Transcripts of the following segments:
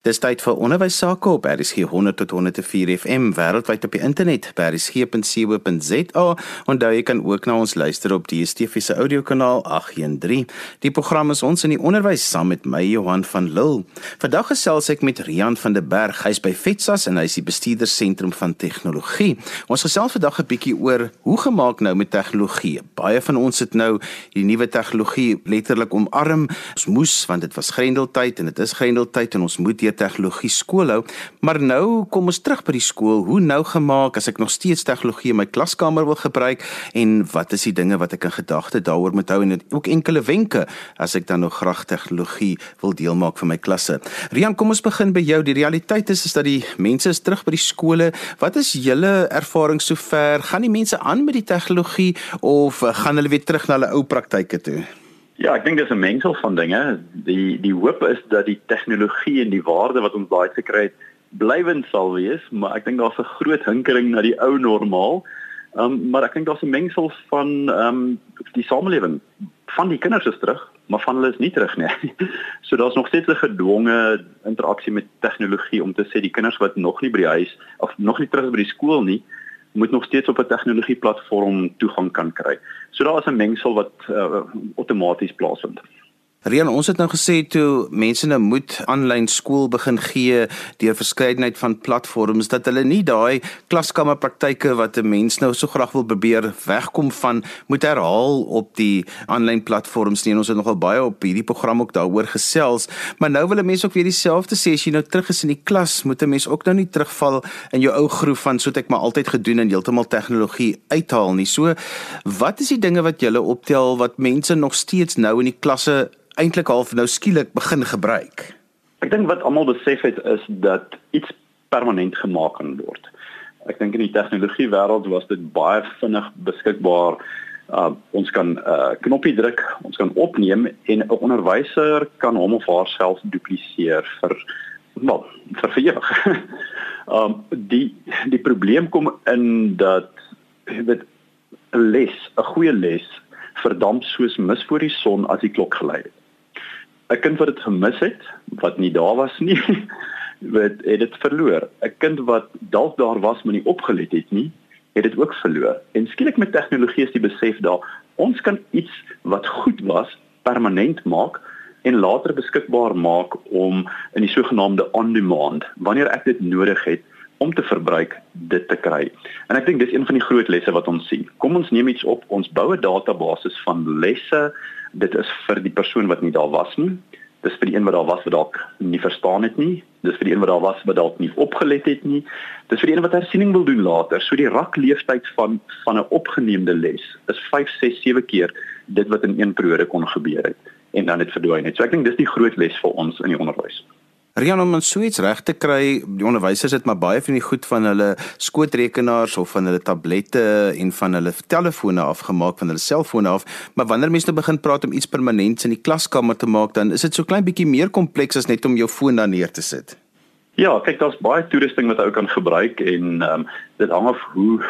Dis tyd vir onderwys sake op RSG 100 tot 104 FM wêreldwyd op die internet by rsg.co.za en daar jy kan ook na ons luister op die DSTV se audiokanaal 813. Die program is ons in die onderwys saam met my Johan van Lille. Vandag gesels ek met Rian van der Berg. Hy's by FETSAS en hy's die bestuurder sentrum van tegnologie. Ons gesels vandag 'n bietjie oor hoe gemaak nou met tegnologie. Baie van ons het nou die nuwe tegnologie letterlik omarm. Ons moes want dit was grendeltyd en dit is grendeltyd en ons moet deur tegnologie skool hou, maar nou kom ons terug by die skool. Hoe nou gemaak as ek nog steeds tegnologie in my klaskamer wil gebruik en wat is die dinge wat ek in gedagte daaroor moet hou en ook enkele wenke as ek dan nog graag tegnologie wil deel maak vir my klasse. Rian, kom ons begin by jou. Die realiteit is is dat die mense is terug by die skole. Wat is julle ervaring sover? Gaan die mense aan met die tegnologie of gaan hulle weer terug na hulle ou praktyke toe? Ja, ek dink dis 'n mengsel van dinge. Die die hoop is dat die tegnologie en die waarde wat ons daai gekry het, blywend sal wees, maar ek dink daar's 'n groot hinkering na die ou normaal. Ehm um, maar ek dink daar's 'n mengsel van ehm um, die samelewing van die kinders is terug, maar van hulle is nie terug nie. so daar's nog steeds 'n gedwonge interaksie met tegnologie om te sê die kinders wat nog nie by die huis of nog nie terug by die skool nie, moet nog steeds op 'n tegnologieplatform toegang kan kry. So daar is 'n mengsel wat uh, outomaties plaasvind. Rian, ons het nou gesê toe mense nou moet aanlyn skool begin gee deur verskeidenheid van platforms dat hulle nie daai klaskamer praktyke wat 'n mens nou so graag wil probeer wegkom van moet herhaal op die aanlyn platforms nie. En ons het nogal baie op hierdie program ook daaroor gesels, maar nou wil 'n mens ook weer dieselfde sê as jy nou terug is in die klas, moet 'n mens ook nou nie terugval in jou ou groef van soet ek maar altyd gedoen en heeltemal tegnologie uithaal nie. So, wat is die dinge wat jy optel wat mense nog steeds nou in die klasse eintlik half nou skielik begin gebruik? Ek dink wat almal besef het is dat iets permanent gemaak kan word. Ek dink in die tegnologie wêreld was dit baie vinnig beskikbaar. Uh, ons kan 'n uh, knoppie druk, ons kan opneem en 'n onderwyser kan hom of haarself dupliseer vir wel, vir ewig. um die die probleem kom in dat dit 'n les, 'n goeie les verdamp soos mis voor die son as die klok gelei het. 'n kind wat dit gemis het, wat nie daar was nie, wat het dit verloor. 'n Kind wat dalk daar was maar nie opgelet het nie, het dit ook verloor. En skielik met tegnologie is die besef daar, ons kan iets wat goed was permanent maak en later beskikbaar maak om in die sogenaamde on-demand, wanneer ek dit nodig het om te verbruik dit te kry. En ek dink dis een van die groot lesse wat ons sien. Kom ons neem iets op, ons bou 'n database van lesse dit is vir die persoon wat nie daar was nie. Dis vir die een wat daar was wat dalk nie verstaan het nie. Dis vir die een wat daar was wat dalk nie opgelet het nie. Dis vir die een wat hersiening wil doen later. So die rak leeftyd van van 'n opgeneemde les is 5, 6, 7 keer dit wat in een periode kon gebeur het en dan het verdwyn het. So ek dink dis die groot les vir ons in die onderwys. Rian om so iets reg te kry, die onderwysers het maar baie van die goed van hulle skootrekenaars of van hulle tablette en van hulle telefone afgemaak van hulle selfone af, maar wanneer mense nou begin praat om iets permanents in die klaskamer te maak, dan is dit so klein bietjie meer kompleks as net om jou foon daar neer te sit. Ja, kyk, daar's baie toerusting wat ou kan gebruik en ehm um, dit hang af hoe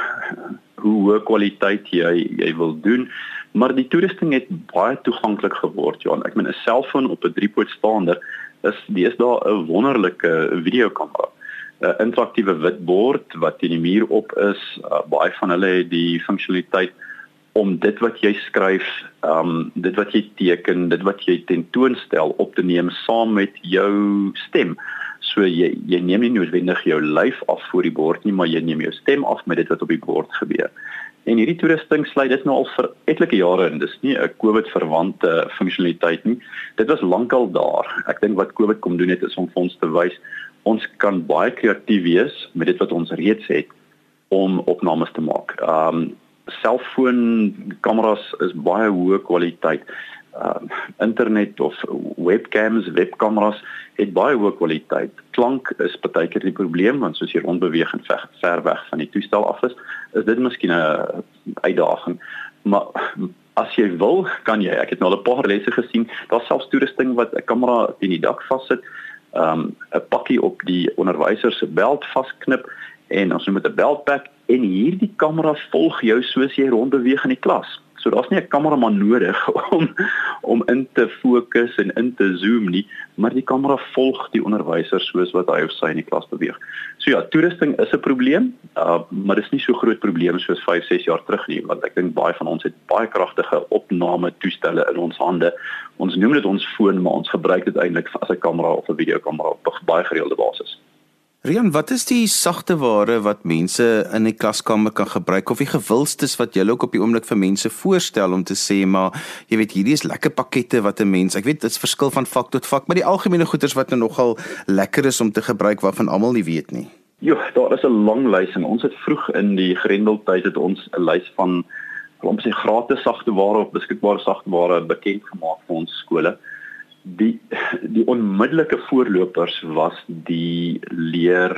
hoe hoë kwaliteit jy jy wil doen. Maar die toerusting het baie toeganklik geword, Johan. Ek meen 'n selfoon op 'n driepootstaander is daar 'n wonderlike videokamera. 'n interaktiewe witbord wat teen die muur op is. Uh, baie van hulle het die funksionaliteit om dit wat jy skryf, ehm um, dit wat jy teken, dit wat jy tentoonstel op te neem saam met jou stem. So jy jy neem nie noodwendig jou lyf af voor die bord nie, maar jy neem jou stem af met dit wat op die bord gebeur. En hierdie toerusting sluit dit nou al vir etlike jare in. Dis nie 'n COVID verwante funksionaliteit nie. Dit was lankal daar. Ek dink wat COVID kom doen het is om vir ons te wys ons kan baie kreatief wees met dit wat ons reeds het om opnames te maak. Um selfoon kameras is baie hoë kwaliteit uh, internet of webcams, webkameras het baie hoë kwaliteit. Klank is partykeer die probleem want soos jy rondbeweeg en ver, ver weg van die toestel af is, is dit miskien 'n uitdaging. Maar as jy wil, kan jy. Ek het nou al 'n paar lesse gesien. Daar's selfs toerusting wat 'n kamera in die dak vassit, um 'n pakkie op die onderwyser se beld vasknip en ons noem dit 'n beltpack en hierdie kamera volg jou soos jy rondbeweeg in die klas. So daar's nie 'n kameraman nodig om om in te fokus en in te zoom nie, maar die kamera volg die onderwyser soos wat hy of sy in die klas beweeg. So ja, toerusting is 'n probleem, uh, maar dit is nie so groot probleem soos 5, 6 jaar terug nie, want ek dink baie van ons het baie kragtige opname toestelle in ons hande. Ons noem dit ons foon, maar ons gebruik dit eintlik as 'n kamera of 'n videokamera op baie gereelde basis. Rian, wat is die sagte ware wat mense in die klaskamer kan gebruik of die gewilstes wat jy ook op die oomblik vir mense voorstel om te sê maar jy weet hierdie is lekker pakkette wat 'n mens, ek weet dit is verskil van vak tot vak, maar die algemene goeders wat nou nogal lekker is om te gebruik waarvan almal nie weet nie. Jo, daar is 'n lang lys en ons het vroeg in die grendeltyd het ons 'n lys van om sê gratis sagte ware of beskikbare sagte ware bekend gemaak vir ons skole die die onmiddellike voorlopers was die leer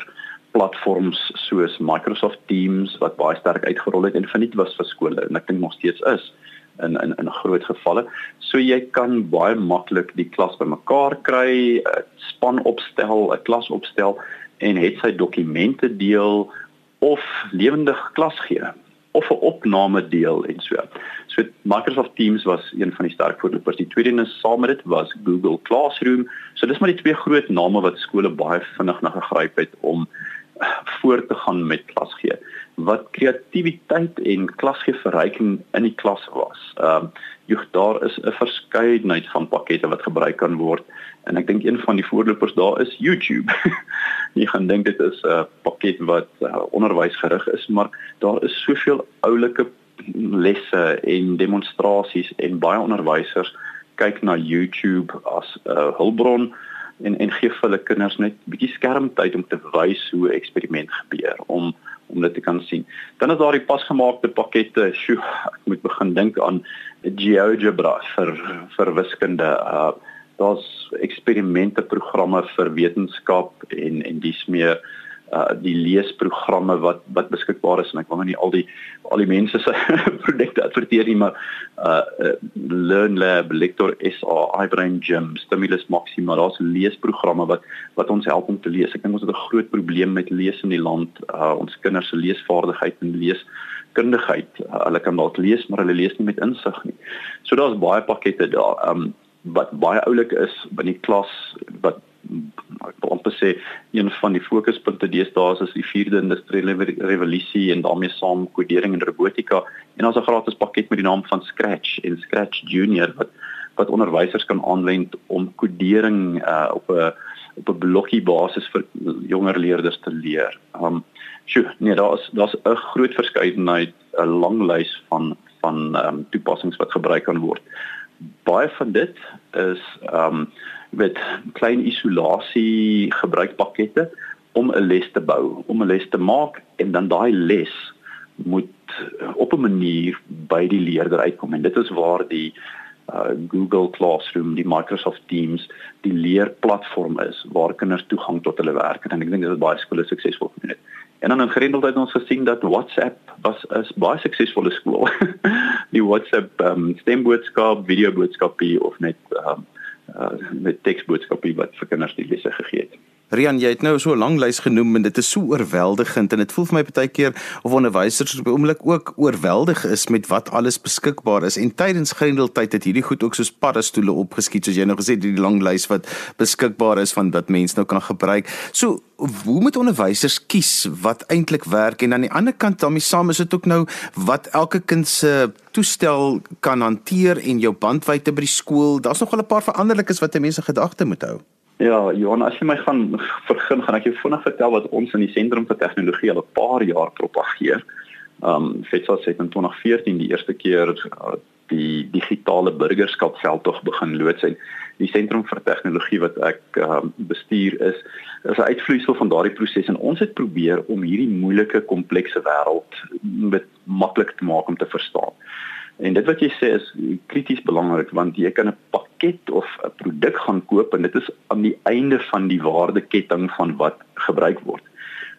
platforms soos Microsoft Teams wat baie sterk uitgerol het en verniet was vir skole en ek dink nog steeds is in in in groot gevalle. So jy kan baie maklik die klas bymekaar kry, 'n span opstel, 'n klas opstel en het sy dokumente deel of lewendig klas gee of 'n opname deel en so. So Microsoft Teams was een van die sterk voorlopers. Die tweede een saam met dit was Google Classroom. So dis maar die twee groot name wat skole baie vinnig na gegryp het om voort te gaan met klas gee. Wat kreatiwiteit en klasgee verryking in die klas was. Ehm um, jy daar is 'n verskeidenheid van pakkette wat gebruik kan word en ek dink een van die voorlopers daar is YouTube. jy gaan dink dit is 'n pakket wat uh, onderwysgerig is, maar daar is soveel oulike lesse en demonstrasies en baie onderwysers kyk na YouTube as 'n uh, hulpbron en en gee vir hulle kinders net bietjie skermtyd om te wys hoe 'n eksperiment gebeur om om dit te kan sien. Dan is daar die pasgemaakte pakkette. Sjoe, ek moet begin dink aan GeoGebra vir vir wiskunde. Uh daar's eksperimente programme vir wetenskap en en dis meer uh die leesprogramme wat wat beskikbaar is en ek wil nou nie al die al die mense se produkte adverteer nie maar uh, uh Learn Lab, Lector SA, iBrain Gym, Stimulus Maxima, daar's leesprogramme wat wat ons help om te lees. Ek dink ons het 'n groot probleem met lees in die land. Uh ons kinders se leesvaardigheid en leeskundigheid, uh, hulle kan dalk lees maar hulle lees nie met insig nie. So daar's baie pakkette daar. Um wat baie oulik is by die klas wat ek wil amper sê een van die fokuspunte deesdae is die vierde industriële revolusie en daarmee saam kodering en robotika en ons 'n gratis pakket met die naam van Scratch en Scratch Junior wat wat onderwysers kan aanwend om kodering uh, op 'n op 'n blokkie basis vir jonger leerders te leer. Um sjoe, nee, daar's daar's 'n groot verskeidenheid, 'n lang lys van van um, toepassings wat gebruik kan word baie van dit is ehm um, met klein isolasie gebruikpakkette om 'n les te bou, om 'n les te maak en dan daai les moet op 'n manier by die leerder uitkom en dit is waar die uh, Google Classroom, die Microsoft Teams, die leerplatform is waar kinders toegang tot hulle werk en ek dink dit is baie skole suksesvol gedoen het. En dan in gerendeldheid ons gesien dat WhatsApp was is baie suksesvolle skool. die WhatsApp um, stemboodskap, videoboodskapie of net um, uh, met teksboodskapie wat vir kinders die lesse gegee het. Rian, jy het nou so 'n lang lys genoem en dit is so oorweldigend en dit voel vir my baie keer of onderwysers op 'n oomblik ook oorweldig is met wat alles beskikbaar is. En tydens grendeltyd het hierdie goed ook soos paddestoele opgeskiet soos jy nou gesê het, die lang lys wat beskikbaar is van wat mense nou kan gebruik. So, hoe moet onderwysers kies wat eintlik werk en aan die ander kant daarmee saam is dit ook nou wat elke kind se toestel kan hanteer en jou bandwydte by die skool. Daar's nog 'n paar veranderlikes wat mense gedagte moet hou. Ja, Johan, as jy my gaan begin, gaan ek jou vinnig vertel wat ons in die sentrum vir tegnologie al 'n paar jaar propageer. Um FETSA het in 2014 die eerste keer uh, die digitale burgerskap veldtog begin loods en die sentrum vir tegnologie wat ek um, bestuur is is 'n uitvloeisel van daardie proses en ons het probeer om hierdie moeilike komplekse wêreld met maklik te maak om te verstaan. En dit wat jy sê is krities belangrik want jy kan 'n pakket of 'n produk gaan koop en dit is aan die einde van die waardeketting van wat gebruik word.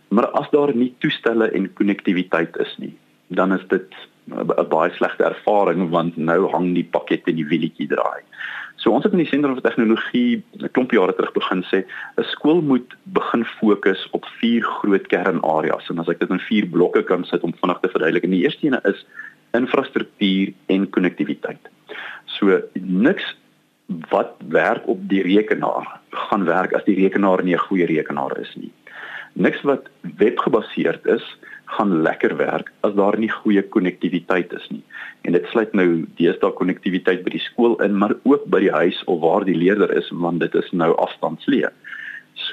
Maar as daar nie toestelle en konnektiwiteit is nie, dan is dit 'n baie slegte ervaring want nou hang die pakket in die wielietjie draai. So ons het in die sentrum vir tegnologie 'n klomp jare terug begin sê 'n skool moet begin fokus op vier groot kernareas en as ek dit in vier blokke kan sit om vinnig te verduidelik. En die eerste een is infrastruktuur en konnektiwiteit. So niks wat werk op die rekenaar gaan werk as die rekenaar nie 'n goeie rekenaar is nie. Niks wat webgebaseerd is gaan lekker werk as daar nie goeie konnektiwiteit is nie. En dit sluit nou deesdae konnektiwiteit by die skool in, maar ook by die huis of waar die leerder is want dit is nou afstandsleer.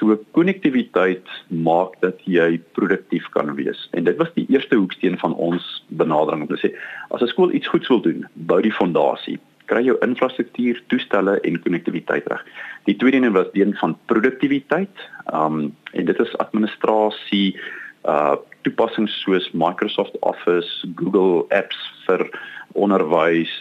So konnektiwiteit maak dat jy produktief kan wees. En dit was die eerste hoeksteen van ons benadering om te sê as 'n skool iets goeds wil doen, bou die fondasie kry jou infrastruktuur, toestelle en konnektiwiteit reg. Die tweede een was deel van produktiwiteit. Um en dit is administrasie, uh toepassings soos Microsoft Office, Google Apps vir onderwys,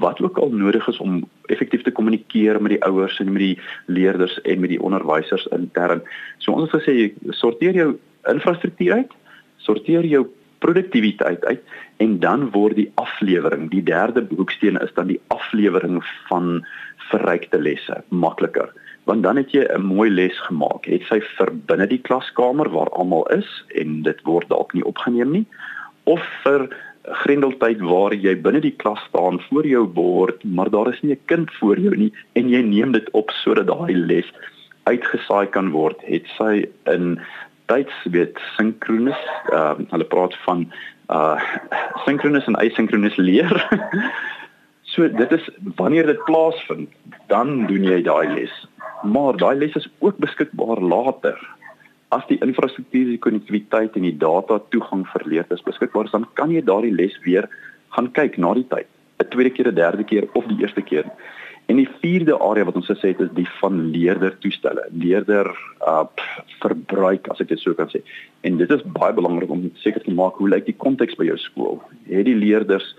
wat ook al nodig is om effektief te kommunikeer met die ouers en met die leerders en met die onderwysers intern. So ons het gesê sorteer jou infrastruktuur uit, sorteer jou produktiwiteit uit en dan word die aflewering, die derde boeksteen is dan die aflewering van verrykte lesse makliker. Want dan het jy 'n mooi les gemaak. Het sy vir binne die klaskamer waar almal is en dit word dalk nie opgeneem nie of vir grendeltyd waar jy binne die klas staan voor jou bord, maar daar is nie 'n kind voor jou nie en jy neem dit op sodat daai les uitgesaai kan word. Het sy in tyds weet sinkronis ehm uh, hulle praat van uh sinkronis en asinkronis leer. so dit is wanneer dit plaasvind, dan doen jy daai les. Maar daai les is ook beskikbaar later. As die infrastruktuur, die konnektiwiteit en die data toegang verleer is beskikbaar, dan kan jy daardie les weer gaan kyk na die tyd. 'n Tweede keer, 'n derde keer of die eerste keer. En die vierde area wat ons gesê het is die van leerder toestelle, leerder uh verbruik as ek dit so kan sê. En dit is baie belangrik om seker te maak hoe lyk die konteks by jou skool? Het die leerders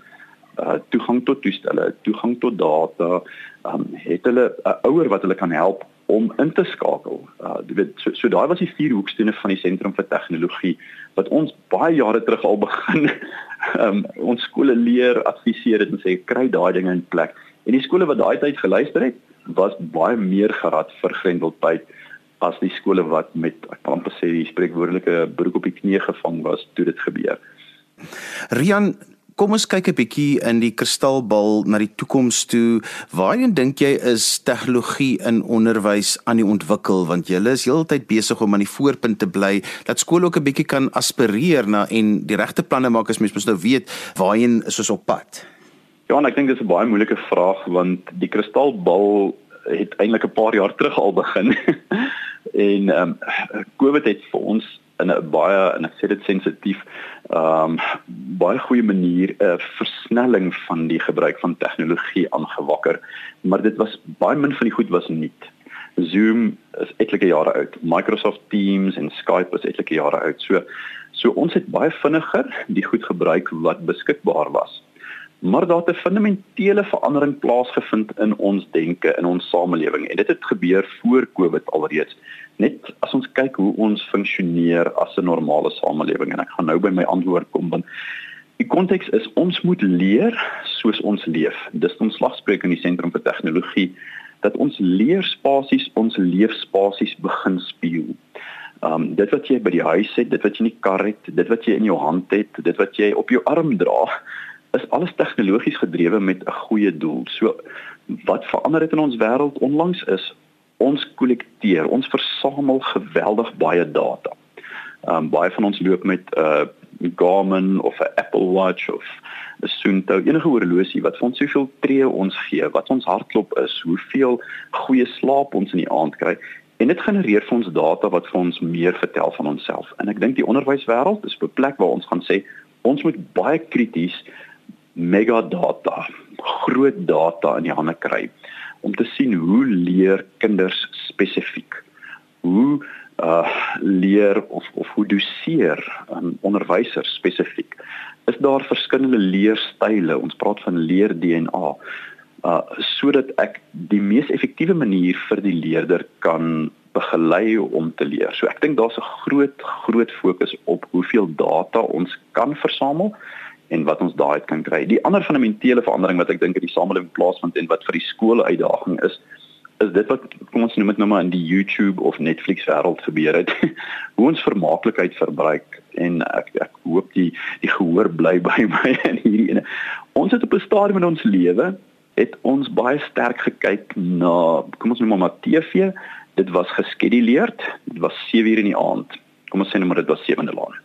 uh toegang tot toestelle, toegang tot data, um het hulle 'n uh, ouer wat hulle kan help om in te skakel. Uh jy weet so, so daai was die vier hoekstene van die sentrum vir tegnologie wat ons baie jare terug al begin um ons skole leer, adviseer dit en sê kry daai dinge in plek. En die skole wat daai tyd geluister het, was baie meer gerad vir Grendeltyd as die skole wat met ek kan amper sê die spreekwoordelike broek op die knie gevang was toe dit gebeur. Rian Kom ons kyk 'n bietjie in die kristalbal na die toekoms toe. Waarheen dink jy is tegnologie in onderwys aan die ontwikkel want julle is heeltyd besig om aan die voorpunt te bly dat skole ook 'n bietjie kan aspireer na en die regte planne maak as mens mos nou weet waarheen is ons op pad. Ja, en ek dink dis 'n baie moeilike vraag want die kristalbal het eintlik 'n paar jaar terug al begin. en ehm um, COVID het vir ons in 'n baie en ek sê dit sensitief ehm um, baie goeie manier 'n versnelling van die gebruik van tegnologie aangewakker, maar dit was baie min van die goed was nuut. Zoom is etlike jare oud. Microsoft Teams en Skype is etlike jare oud. So so ons het baie vinniger die goed gebruik wat beskikbaar was maar daar het 'n fundamentele verandering plaasgevind in ons denke in ons samelewing en dit het gebeur voor Covid alreeds net as ons kyk hoe ons funksioneer as 'n normale samelewing en ek gaan nou by my antwoord kom want die konteks is ons moet leer soos ons leef dis ons slagspreuk in die sentrum vir tegnologie dat ons leerspasies ons leefspasies begin speel Um dit wat jy by die huis het, dit wat jy in die kar het, dit wat jy in jou hand het, dit wat jy op jou arm dra, is alles tegnologies gedrewe met 'n goeie doel. So wat verander het in ons wêreld onlangs is ons kollekteer, ons versamel geweldig baie data. Ehm um, baie van ons loop met 'n uh, Garmin of 'n Apple Watch of 'n Suunto, enige horlosie wat vir ons soveel tree ons gee, wat ons hartklop is, hoeveel goeie slaap ons in die aand kry. En dit genereer vir ons data wat vir ons meer vertel van onsself. En ek dink die onderwyswêreld is 'n plek waar ons gaan sê ons moet baie krities megadata, groot data in die hande kry om te sien hoe leer kinders spesifiek. Hoe uh leer of of hoe doseer um, onderwysers spesifiek. Is daar verskillende leerstyle? Ons praat van leer DNA. Uh sodat ek die mees effektiewe manier vir die leerder kan begelei om te leer. So ek dink daar's 'n groot groot fokus op hoeveel data ons kan versamel en wat ons daai kan kry. Die ander fundamentele verandering wat ek dink in die samelewing plaasvind en wat vir die skole uitdaging is, is dit wat kom ons noem dit nou maar in die YouTube of Netflix wêreld gebeur het. Hoe ons vermaaklikheid verbruik en ek ek hoop die die gehoor bly by my in hierdie ene. Ons het op 'n stadium in ons lewe het ons baie sterk gekyk na kom ons noem maar TV. Dit was geskeduleerd. Dit was 7 uur in die aand. Kom ons sê nou maar dit was 7de laan.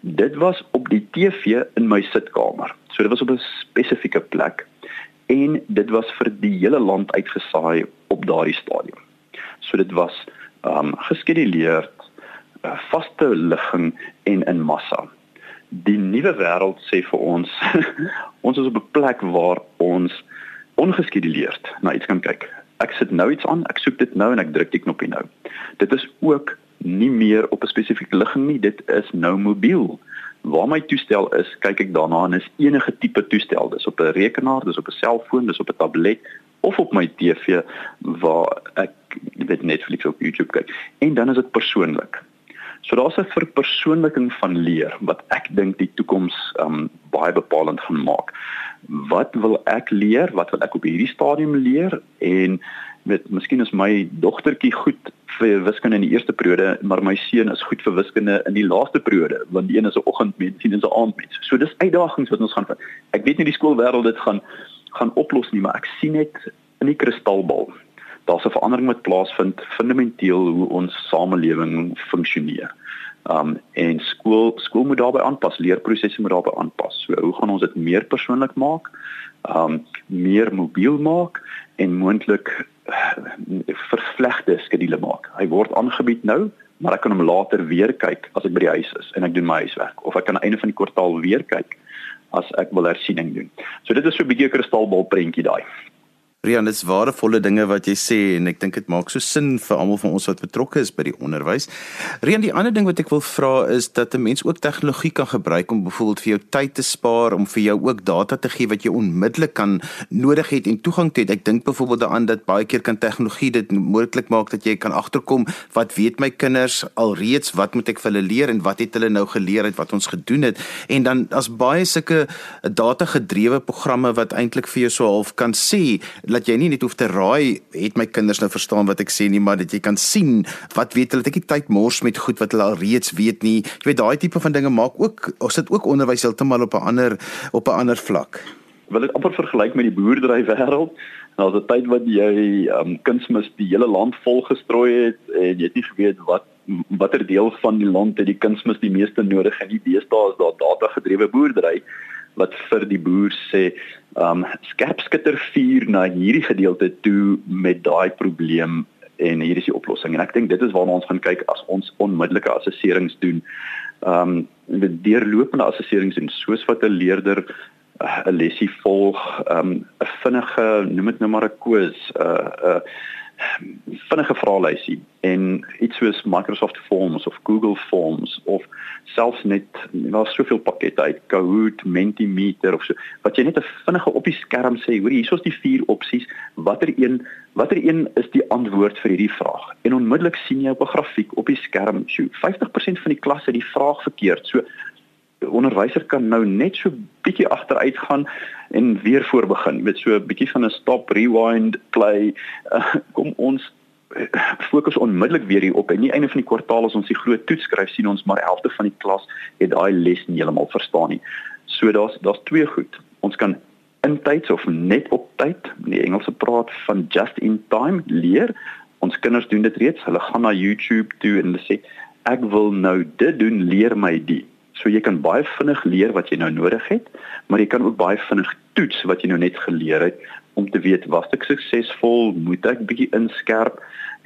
Dit was op die TV in my sitkamer. So dit was op 'n spesifieke plek en dit was vir die hele land uitgesaai op daardie stadium. So dit was um geskeduleerd, uh, vaste ligging en in massa. Die nuwe wêreld sê vir ons ons is op 'n plek waar ons ongeskeduleerd na iets kan kyk. Ek sit nou iets aan, ek soek dit nou en ek druk die knoppie nou. Dit is ook nie meer op 'n spesifieke ligging nie, dit is nou mobiel. Waar my toestel is, kyk ek daarna en is enige tipe toestel, dis op 'n rekenaar, dis op 'n selfoon, dis op 'n tablet of op my TV waar ek weet Netflix of YouTube kyk. En dan is dit persoonlik. So daar's 'n verpersoonliking van leer wat ek dink die toekoms um baie bepalend gaan maak. Wat wil ek leer? Wat wil ek op hierdie stadium leer? En met miskien is my dogtertjie goed vir wiskunde in die eerste periode, maar my seun is goed vir wiskunde in die laaste periode, want die een is 'n oggendmens, die ander is 'n aandmens. So dis uitdagings wat ons gaan vind. Ek weet nie die skoolwêreld dit gaan gaan oplos nie, maar ek sien net in die kristalbal. Daar's 'n verandering wat plaasvind fundamenteel hoe ons samelewing funksioneer. Um en skool skool moet daarbey aanpas, leerprosesse moet daarbey aanpas. So hoe gaan ons dit meer persoonlik maak? Um meer mobiel maak en moontlik vervlegte skedule maak. Hy word aangebied nou, maar ek kan hom later weer kyk as ek by die huis is en ek doen my huiswerk of ek kan aan einde van die kwartaal weer kyk as ek wil hersiening doen. So dit is so 'n bietjie 'n kristalbal prentjie daai. Rian, dit is warevolle dinge wat jy sê en ek dink dit maak so sin vir almal van ons wat betrokke is by die onderwys. Rian, die ander ding wat ek wil vra is dat 'n mens ook tegnologie kan gebruik om byvoorbeeld vir jou tyd te spaar, om vir jou ook data te gee wat jy onmiddellik kan nodig het en toegang het. Ek dink byvoorbeeld daaraan dat baie keer kan tegnologie dit moontlik maak dat jy kan agterkom wat weet my kinders alreeds, wat moet ek vir hulle leer en wat het hulle nou geleer uit wat ons gedoen het en dan as baie sulke data gedrewe programme wat eintlik vir jou so half kan sê dat jy nie net hoef te raai het my kinders nou verstaan wat ek sê nie maar dat jy kan sien wat weet hulle. Dat ek tyd mors met goed wat hulle al reeds weet nie. Jy weet daai tipe van dinge maak ook ons sit ook onderwys heeltemal op 'n ander op 'n ander vlak. Wil dit amper vergelyk met die boerdery wêreld nou 'n tyd wat jy um, kunsmis die hele land vol gestrooi het en jy het nie geweet wat watter deel van die land het die kunsmis die meeste nodig en die deesdae is daar data gedrewe boerdery wat vir die boer sê, um skerpskitter vuur na hierdie gedeelte toe met daai probleem en hier is die oplossing. En ek dink dit is waarna ons gaan kyk as ons onmiddellike assesserings doen. Um met deurlopende assesserings en soos wat 'n leerder uh, 'n lesie volg, um 'n vinnige, noem dit nou maar 'n koers, 'n uh, 'n uh, vinnige vraelysie en iets soos Microsoft Forms of Google Forms of selfs net daar's soveel pakkette uit Kahoot, Mentimeter of so wat jy net 'n vinnige op die skerm sê, hoor hier is die vier opsies, watter een watter een is die antwoord vir hierdie vraag? En onmiddellik sien jy op 'n grafiek op die skerm, so 50% van die klas het die vraag verkeerd. So onderwyser kan nou net so bietjie agteruit gaan en weer voor begin. Jy weet so 'n bietjie van 'n stop, rewind, play. Uh, kom ons uh, fokus onmiddellik weer hier op. En nie einde van die kwartaal as ons die groot toets skryf sien ons maar helfte van die klas het daai les nie heeltemal verstaan nie. So daar's daar's twee goed. Ons kan intyds of net op tyd, in die Engelse praat van just in time leer. Ons kinders doen dit reeds. Hulle gaan na YouTube toe en hulle sê ek wil nou dit doen, leer my dit. So jy kan baie vinnig leer wat jy nou nodig het, maar jy kan ook baie vinnig toets wat jy nou net geleer het om te weet was ek suksesvol, moet ek bietjie inskerp.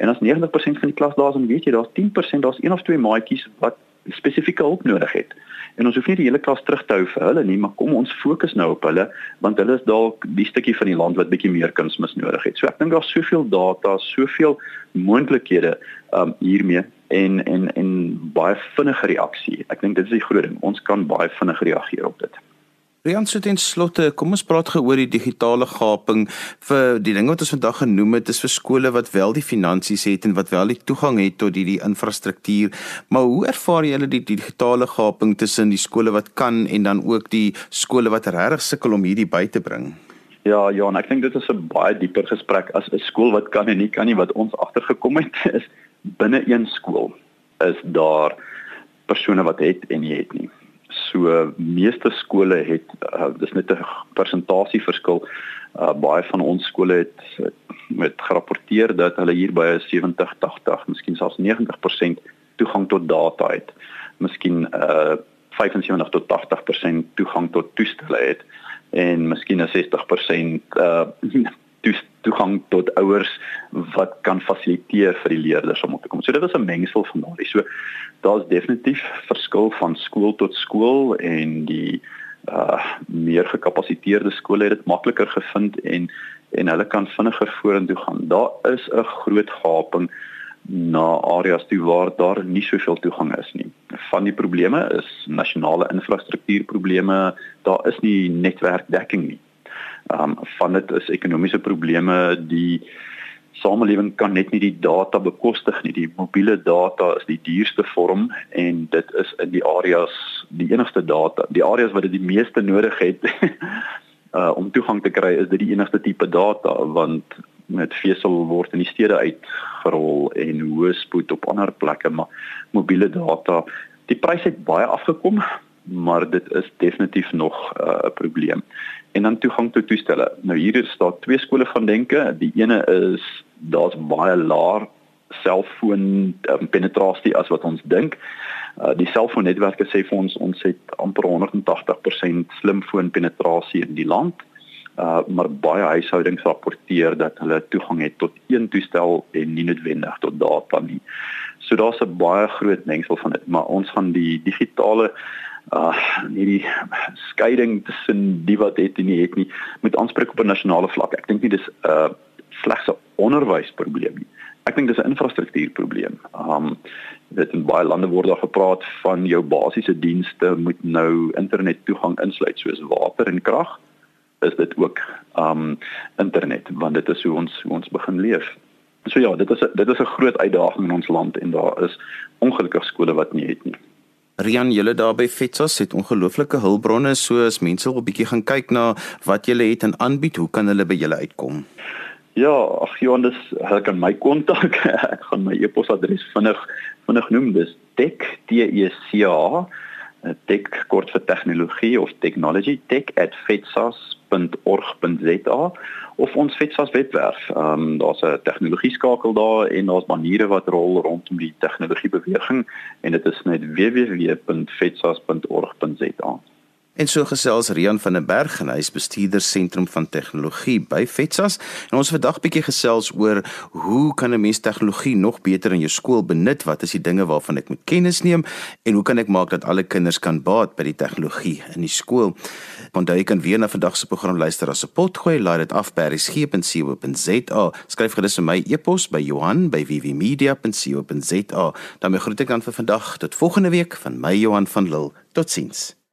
En as 90% van die klas daar is, dan weet jy daar's 10%, daar's een of twee maatjies wat spesifieke hulp nodig het. En ons hoef nie die hele klas terug te hou vir hulle nie, maar kom ons fokus nou op hulle want hulle is dalk die stukkie van die land wat bietjie meer kunsmis nodig het. So ek dink daar's soveel data, soveel moontlikhede um hiermee en en en baie vinnige reaksie. Ek dink dit is die groot ding. Ons kan baie vinnig reageer op dit. Rian so ten slotte, kom ons praat gou oor die digitale gaping vir die ding wat ons vandag genoem het, is vir skole wat wel die finansies het en wat wel die toegang het tot hierdie infrastruktuur. Maar hoe ervaar julle die digitale gaping tussen die skole wat kan en dan ook die skole wat regtig sukkel om hierdie by te bring? Ja, en ek dink dit is 'n baie dieper gesprek as 'n skool wat kan en nie kan nie wat ons agtergekom het is binne een skool is daar persone wat het en nie het nie. So meeste skole het uh, dis net 'n persentasie verskil. Uh, baie van ons skole het, met gerapporteer dat hulle hier by 70, 80, miskien selfs 90% toegang tot data het. Miskien uh 75 tot 80% toegang tot toestelle het en miskien 'n 60% uh toegang tot ouers wat kan fasiliteer vir die leerders om op te kom. So dit is 'n mengsel van daardie. So daar's definitief verskil van skool tot skool en die uh meer gekapasiteerde skole het dit makliker gevind en en hulle kan vinniger vorentoe gaan. Daar is 'n groot gaping na areas toe waar daar nie soveel toegang is nie. Van die probleme is nasionale infrastruktuurprobleme. Daar is nie netwerkdekking nie. Ehm um, van dit is ekonomiese probleme die samelewing kan net nie die data bekostig nie. Die mobiele data is die duurste vorm en dit is in die areas die enigste data. Die areas wat dit die meeste nodig het uh om toegang te kry is dit die enigste tipe data want met vesel word in die stede uitgerol en hoë spoed op ander plekke maar mobiele data die prys het baie afgekom maar dit is definitief nog uh, 'n uh, probleem en dan toegang tot toestelle nou hier is daar twee skole van denke die ene is daar's baie laer selfoon um, penetrasie as wat ons dink Uh, die selfoonnetwerke sê vir ons ons het amper 180% slimfoon penetrasie in die land. Uh, maar baie huishoudings rapporteer dat hulle toegang het tot een toestel en nie noodwendig tot data nie. So daar's 'n baie groot mengsel van dit, maar ons gaan die digitale uh hierdie skeiding tussen die wat het en nie het nie met aanspreek op 'n nasionale vlak. Ek dink nie dis 'n uh, slegs 'n onderwysprobleem nie. Ek dink dis 'n infrastruktuurprobleem. Um dit in baie lande word daar gepraat van jou basiese dienste moet nou internet toegang insluit soos water en krag is dit ook um internet want dit is hoe ons hoe ons begin leef. So ja, dit is a, dit is 'n groot uitdaging in ons land en daar is ongelukkig skole wat nie het nie. Rian, julle daar by Fetsos het ongelooflike hulpbronne soos mense wil 'n bietjie gaan kyk na wat julle het en aanbied, hoe kan hulle by julle uitkom? Ja, ag Johannes, hulle kan my kontak. Ek gaan my e-posadres vinnig vinnig noem. Dis tech t e c a tech kort vir tegnologie of technology tech@fetsas.org.za of ons Fetsas webwerf. Ehm um, daar's 'n tegnologie skakel daar en daar's maniere wat rol rondom die tegnologie beweging en dit is net www.fetsas.org.za. En so gesels Rian van den Berg en hy is bestuurder sentrum van tegnologie by Fetsas. En ons vandag bietjie gesels oor hoe kan 'n mens tegnologie nog beter in jou skool benut? Wat is die dinge waarvan ek moet kennis neem en hoe kan ek maak dat alle kinders kan baat by die tegnologie in die skool? Onthou jy kan weer na vandag se program luister as 'n potgooi, laai dit af by resgep.co.za. Skryf gerus vir my e-pos by Johan by vvmedia.co.za. Dan groet ek dan vir vandag tot volgende week van my Johan van Lille. Totsiens.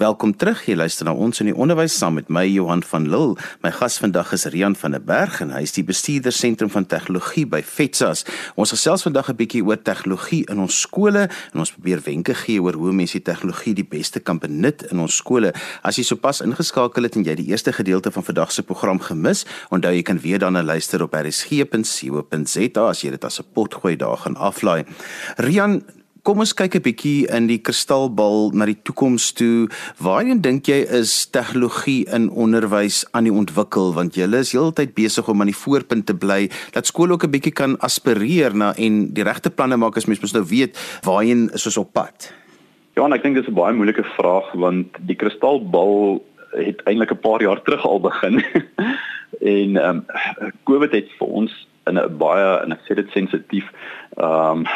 Welkom terug. Jy luister na ons in die onderwys saam met my Johan van Lille. My gas vandag is Rian van der Berg en hy is die bestuurder sentrum van tegnologie by FETSAS. Ons gesels vandag 'n bietjie oor tegnologie in ons skole en ons probeer wenke gee oor hoe mense die tegnologie die beste kan benut in ons skole. As jy sopas ingeskakel het en jy die eerste gedeelte van vandag se program gemis, onthou jy kan weer daarna luister op rsg.co.za as jy dit as 'n potgooi daar gaan aflaai. Rian, Kom ons kyk 'n bietjie in die kristalbal na die toekoms toe. Waarheen dink jy is tegnologie in onderwys aan die ontwikkel want julle is heeltyd besig om aan die voorpunt te bly dat skole ook 'n bietjie kan aspireer na en die regte planne maak as mens mos nou weet waarheen is ons op pad. Ja, en ek dink dis 'n baie moeilike vraag want die kristalbal het eintlik 'n paar jaar terug al begin. en ehm um, COVID het vir ons in 'n baie en ek sê dit sensitief ehm um,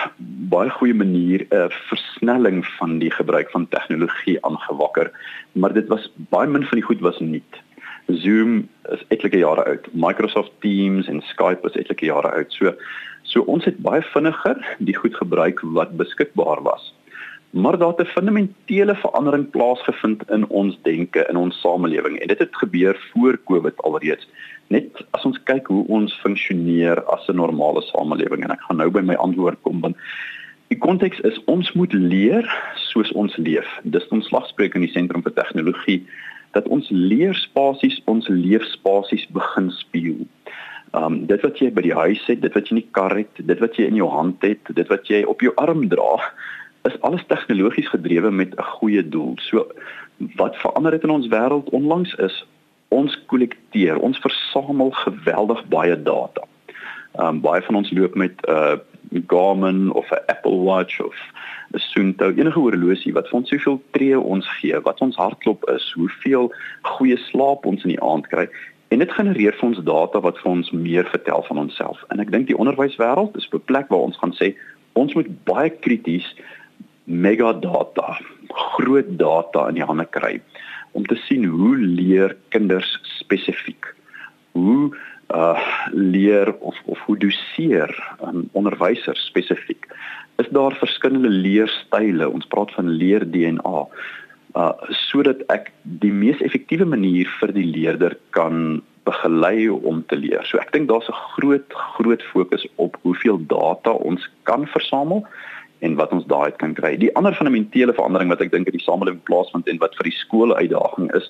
baie goeie manier 'n uh, versnelling van die gebruik van tegnologie aangewakker maar dit was baie min van die goed was nie Zoom is etlike jare oud. Microsoft Teams en Skype is etlike jare oud. So so ons het baie vinniger die goed gebruik wat beskikbaar was maar daar het 'n fundamentele verandering plaasgevind in ons denke in ons samelewing. En dit het gebeur voor Covid alreeds. Net as ons kyk hoe ons funksioneer as 'n normale samelewing en ek gaan nou by my antwoord kom want die konteks is ons moet leer soos ons leef. Dis ons slagspreuk in die sentrum vir tegnologie dat ons leerspasies ons leefspasies begin speel. Um dit wat jy by die huis het, dit wat jy in die kar het, dit wat jy in jou hand het, dit wat jy op jou arm dra, is alles tegnologies gedrewe met 'n goeie doel. So wat verander het in ons wêreld onlangs is ons kollekteer, ons versamel geweldig baie data. Um baie van ons loop met 'n uh, Garmin of 'n Apple Watch of 'n Suunto, enige horlosie wat vir ons soveel tree ons gee, wat ons hartklop is, hoeveel goeie slaap ons in die aand kry. En dit genereer vir ons data wat vir ons meer vertel van onsself. En ek dink die onderwyswêreld is 'n plek waar ons gaan sê ons moet baie krities megadata, groot data in die hande kry om te sien hoe leer kinders spesifiek. Hoe uh leer of of hoe doseer um, onderwysers spesifiek. Is daar verskillende leerstyle? Ons praat van leer DNA. Uh sodat ek die mees effektiewe manier vir die leerder kan begelei om te leer. So ek dink daar's 'n groot groot fokus op hoeveel data ons kan versamel en wat ons daai kan kry. Die ander fundamentele verandering wat ek dink in die samelewing plaasvind en wat vir die skole uitdaging is,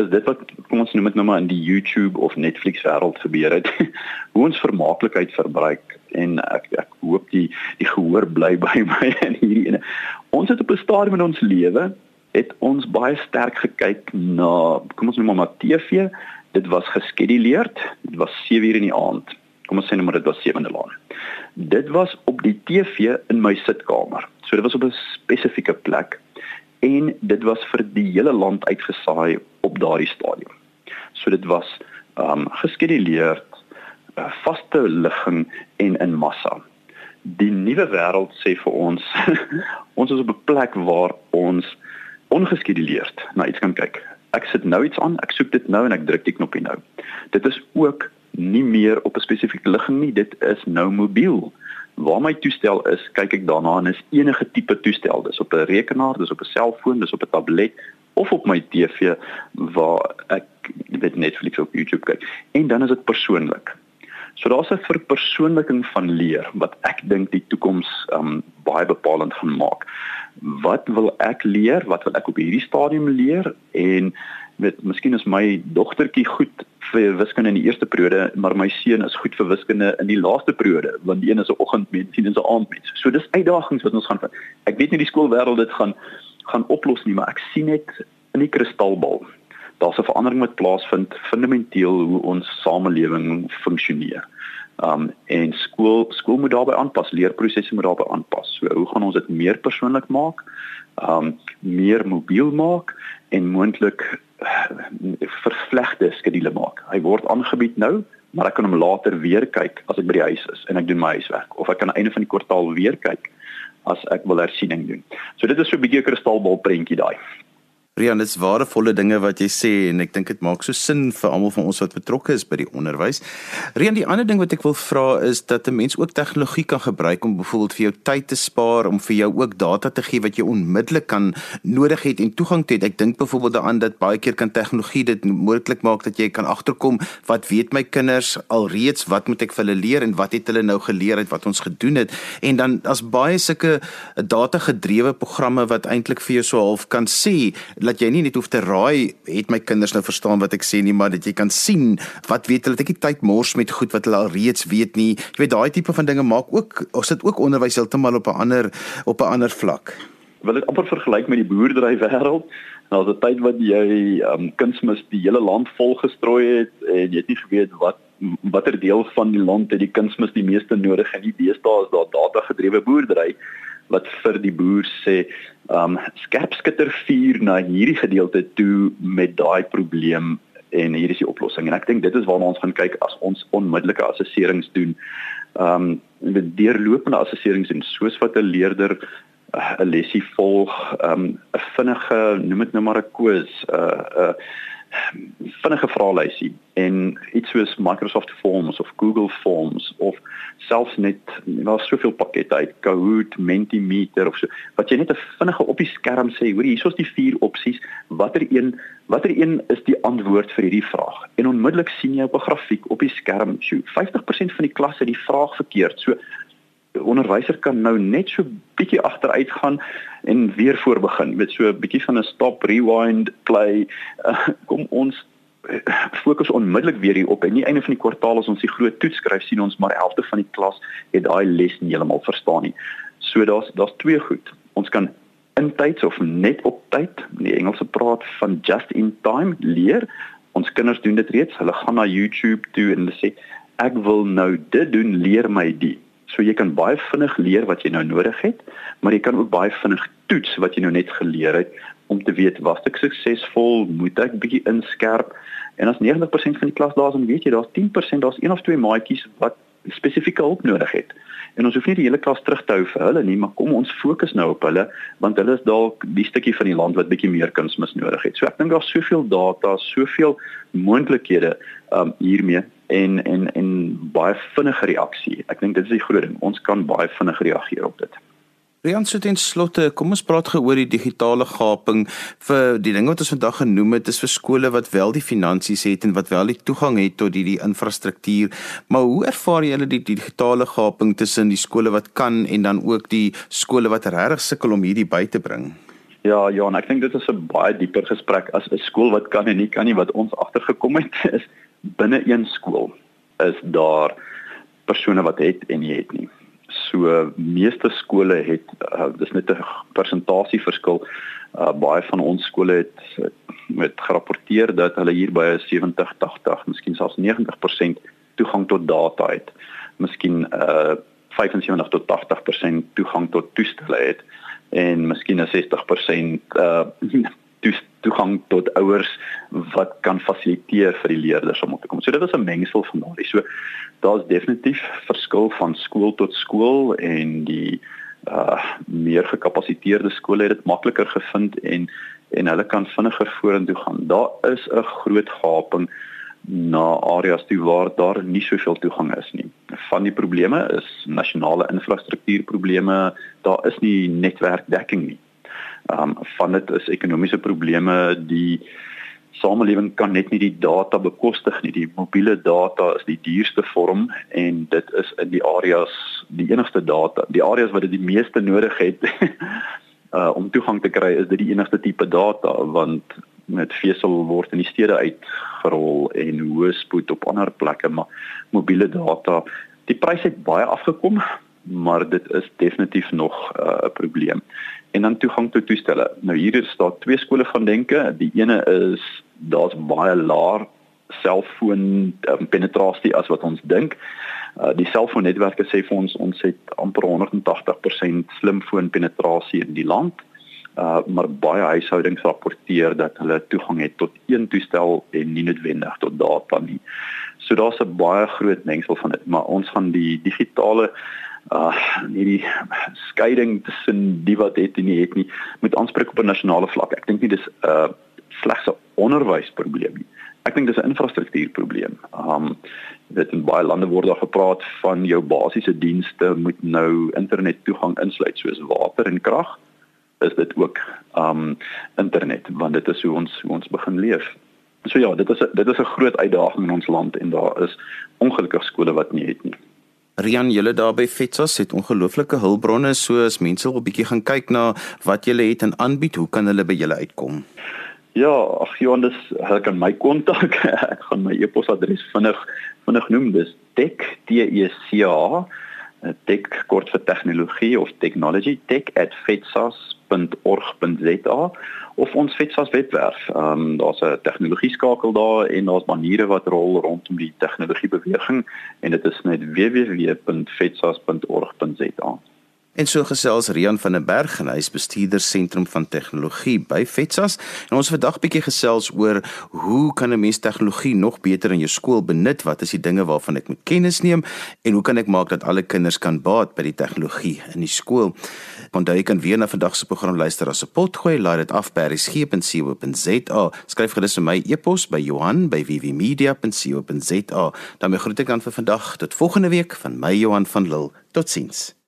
is dit wat kom ons noem dit nou maar in die YouTube of Netflix wêreld gebeur het. Hoe ons vermaaklikheid verbruik en ek ek hoop die die gehoor bly by my in hierdie ene. Ons het op 'n stadium in ons lewe het ons baie sterk gekyk na kom ons noem maar TV. Dit was geskeduleerd. Dit was 7 uur in die aand. Kom ons sê net maar dit was 7de laan. Dit was op die TV in my sitkamer. So dit was op 'n spesifieke plek en dit was vir die hele land uitgesaai op daardie stadium. So dit was ehm um, geskeduleer, uh, vaste ligging en in massa. Die nuwe wêreld sê vir ons ons is op 'n plek waar ons ongeskeduleerd na iets kan kyk. Ek sit nou iets aan, ek soek dit nou en ek druk die knoppie nou. Dit is ook nie meer op 'n spesifieke ligging nie, dit is nou mobiel. Waar my toestel is, kyk ek daarna en is enige tipe toestel, dis op 'n rekenaar, dis op 'n selfoon, dis op 'n tablet of op my TV waar ek met Netflix of YouTube kyk. En dan is dit persoonlik. So daar's 'n verpersoonliking van leer wat ek dink die toekoms um baie bepalend gaan maak. Wat wil ek leer? Wat wil ek op hierdie stadium leer? En weet miskien is my dogtertjie goed vir wiskunde in die eerste periode, maar my seun is goed vir wiskunde in die laaste periode, want die een is 'n oggendmens en die ander 'n aandmens. So dis uitdagings wat ons gaan vind. Ek weet nie die skoolwêreld dit gaan gaan oplos nie, maar ek sien net in die kristalbal. Daar's 'n verandering wat plaasvind fundamenteel hoe ons samelewing funksioneer. Um en skool skool moet daarbey aanpas, leerprosesse moet daarbey aanpas. So hoe gaan ons dit meer persoonlik maak? Um meer mobiel maak en moontlik vervlegte skedule maak. Hy word aangebied nou, maar ek kan hom later weer kyk as ek by die huis is en ek doen my huiswerk of ek kan aan die einde van die kwartaal weer kyk as ek wil hersiening doen. So dit is so 'n bietjie 'n kristalbal prentjie daai. Rian, dit's waardevolle dinge wat jy sê en ek dink dit maak so sin vir almal van ons wat betrokke is by die onderwys. Rian, die ander ding wat ek wil vra is dat 'n mens ook tegnologie kan gebruik om byvoorbeeld vir jou tyd te spaar, om vir jou ook data te gee wat jy onmiddellik kan nodig het en toegang het. Ek dink byvoorbeeld daaraan dat baie keer kan tegnologie dit moontlik maak dat jy kan agterkom wat weet my kinders alreeds, wat moet ek vir hulle leer en wat het hulle nou geleer uit wat ons gedoen het en dan as baie sulke data gedrewe programme wat eintlik vir jou so half kan sê jy nie net hoef te raai het my kinders nou verstaan wat ek sê nie maar dat jy kan sien wat weet hulle. Dat ek nie tyd mors met goed wat hulle al reeds weet nie. Jy weet daai tipe van dinge maak ook ons sit ook onderwys heeltemal op 'n ander op 'n ander vlak. Wil dit amper vergelyk met die boerdery wêreld nou die tyd wat jy um, kunsmis die hele land vol gestrooi het en jy het nie geweet wat watter deel van die land het die kunsmis die meeste nodig en die beeste is daar data gedrewe boerdery wat vir die boer sê, um skerpskitter vuur na hierdie gedeelte toe met daai probleem en hier is die oplossing. En ek dink dit is waarna ons gaan kyk as ons onmiddellike assesserings doen. Um met deurlopende assesserings en soos wat 'n leerder uh, 'n lesie volg, um 'n vinnige, noem dit nou maar 'n quiz, 'n uh, 'n uh, vinnige vraelysie en iets soos Microsoft Forms of Google Forms of selfs net daar's soveel pakkette uit Kahoot, Mentimeter of so wat jy net 'n vinnige op die skerm sê, hoor hier is die vier opsies, watter een watter een is die antwoord vir hierdie vraag? En onmiddellik sien jy op 'n grafiek op die skerm, so 50% van die klasse die vraag verkeerd. So onderwyser kan nou net so bietjie agteruit gaan en weer voor begin met so 'n bietjie van 'n stop rewind play. Uh, kom ons uh, fokus onmiddellik weer hier op. En nie einde van die kwartaal as ons die groot toets skryf sien ons maar helfte van die klas het daai les nie heeltemal verstaan nie. So daar's daar's twee goed. Ons kan intyds of net op tyd die Engelse praat van just in time leer. Ons kinders doen dit reeds. Hulle gaan na YouTube toe en hulle sê ek wil nou dit doen leer my dit So jy kan baie vinnig leer wat jy nou nodig het, maar jy kan ook baie vinnig toets wat jy nou net geleer het om te weet was ek suksesvol, moet ek bietjie inskerp. En as 90% van die klas daar is, dan weet jy daar's 10%, daar's een of twee maatjies wat spesifieke hulp nodig het. En ons hoef nie die hele klas terug te hou vir hulle nie, maar kom ons fokus nou op hulle want hulle is dalk die stukkie van die land wat bietjie meer kunsmis nodig het. So ek dink daar's soveel data, soveel moontlikhede um hiermee en en en baie vinnige reaksie. Ek dink dit is die groot ding. Ons kan baie vinnig reageer op dit. Rian sit in slotte, kom ons praat gou oor die digitale gaping vir die ding wat ons vandag genoem het, is vir skole wat wel die finansies het en wat wel die toegang het tot die die infrastruktuur. Maar hoe ervaar julle die, die digitale gaping tussen die skole wat kan en dan ook die skole wat regtig sukkel om hierdie by te bring? Ja, Johan, ek dink dit is 'n baie dieper gesprek as 'n skool wat kan en nie kan nie wat ons agtergekom het is binne een skool is daar persone wat het en nie het nie. So meeste skole het uh, dis net 'n persentasie verskil. Uh, baie van ons skole het met gerapporteer dat hulle hier by 70, 80, miskien selfs 90% toegang tot data het. Miskien uh 75 tot 80% toegang tot toestelle het en miskien 'n 60% uh toegang tot ouers wat kan fasiliteer vir die leerders om te kom. So dit is 'n mengsel van daardie. So daar's definitief verskil van skool tot skool en die uh meer gekapasiteerde skole het dit makliker gevind en en hulle kan vinniger vorentoe gaan. Daar is 'n groot gaping na areas toe waar daar nie soveel toegang is nie. Van die probleme is nasionale infrastruktuurprobleme. Daar is nie netwerkdekking nie. Ehm um, van dit is ekonomiese probleme die samelewing kan net nie die data bekostig nie. Die mobiele data is die duurste vorm en dit is in die areas die enigste data. Die areas wat dit die meeste nodig het uh om toegang te kry is dit die enigste tipe data want met vesel word in die stede uitgerol en hoë spoed op ander plekke maar mobiele data die pryse het baie afgekom maar dit is definitief nog uh, 'n uh, probleem en dan toegang tot toestelle. Nou hier is daar twee skole van denke. Die ene is daar's baie laer selfoon um, penetrasie as wat ons dink. Uh, die selfoonnetwerke sê vir ons ons het amper 180% slimfoon penetrasie in die land. Uh, maar baie huishoudings rapporteer dat hulle toegang het tot een toestel en nie noodwendig tot data nie. So daar's 'n baie groot mengsel van dit, maar ons gaan die digitale uh nie die skeiding tussen die wat het en nie het nie moet aanspreek op 'n nasionale vlak. Ek dink nie dis 'n uh, slegs 'n onderwysprobleem nie. Ek dink dis 'n infrastruktuurprobleem. Um dit in baie lande word daar gepraat van jou basiese dienste moet nou internet toegang insluit soos water en krag. Is dit ook um internet want dit is hoe ons hoe ons begin leef. So ja, dit is a, dit is 'n groot uitdaging in ons land en daar is ongelukkig skole wat nie het nie. Rian, julle daar by Fetsas het ongelooflike hulpbronne soos mense wil bietjie gaan kyk na wat julle het en aanbied, hoe kan hulle by julle uitkom? Ja, ag Johannes, hulle kan my kontak. Ek gaan my e-posadres vinnig vinnig noem. Dis tech t e c a tech kort vir tegnologie of technology tech@fetsas.org.za of ons Fetsas webwerf. Ehm um, daar's 'n tegnologie skakel daar en daar's maniere wat rol rondom die tegnologie beweging en dit is net www.fetsas.org.za. En so gesels Rian van der Berg en hy is bestuurder sentrum van tegnologie by Fetsas. En ons vandag bietjie gesels oor hoe kan 'n mens tegnologie nog beter in jou skool benut? Wat is die dinge waarvan ek moet kennis neem en hoe kan ek maak dat alle kinders kan baat by die tegnologie in die skool? Onthou jy kan weer na vandag se program luister as 'n potgooi, laai dit af by resgep.co.za. Skryf gerus vir my e-pos by Johan@vvmedia.co.za. Dan groet ek dan vir vandag tot volgende week van my Johan van Lille. Totsiens.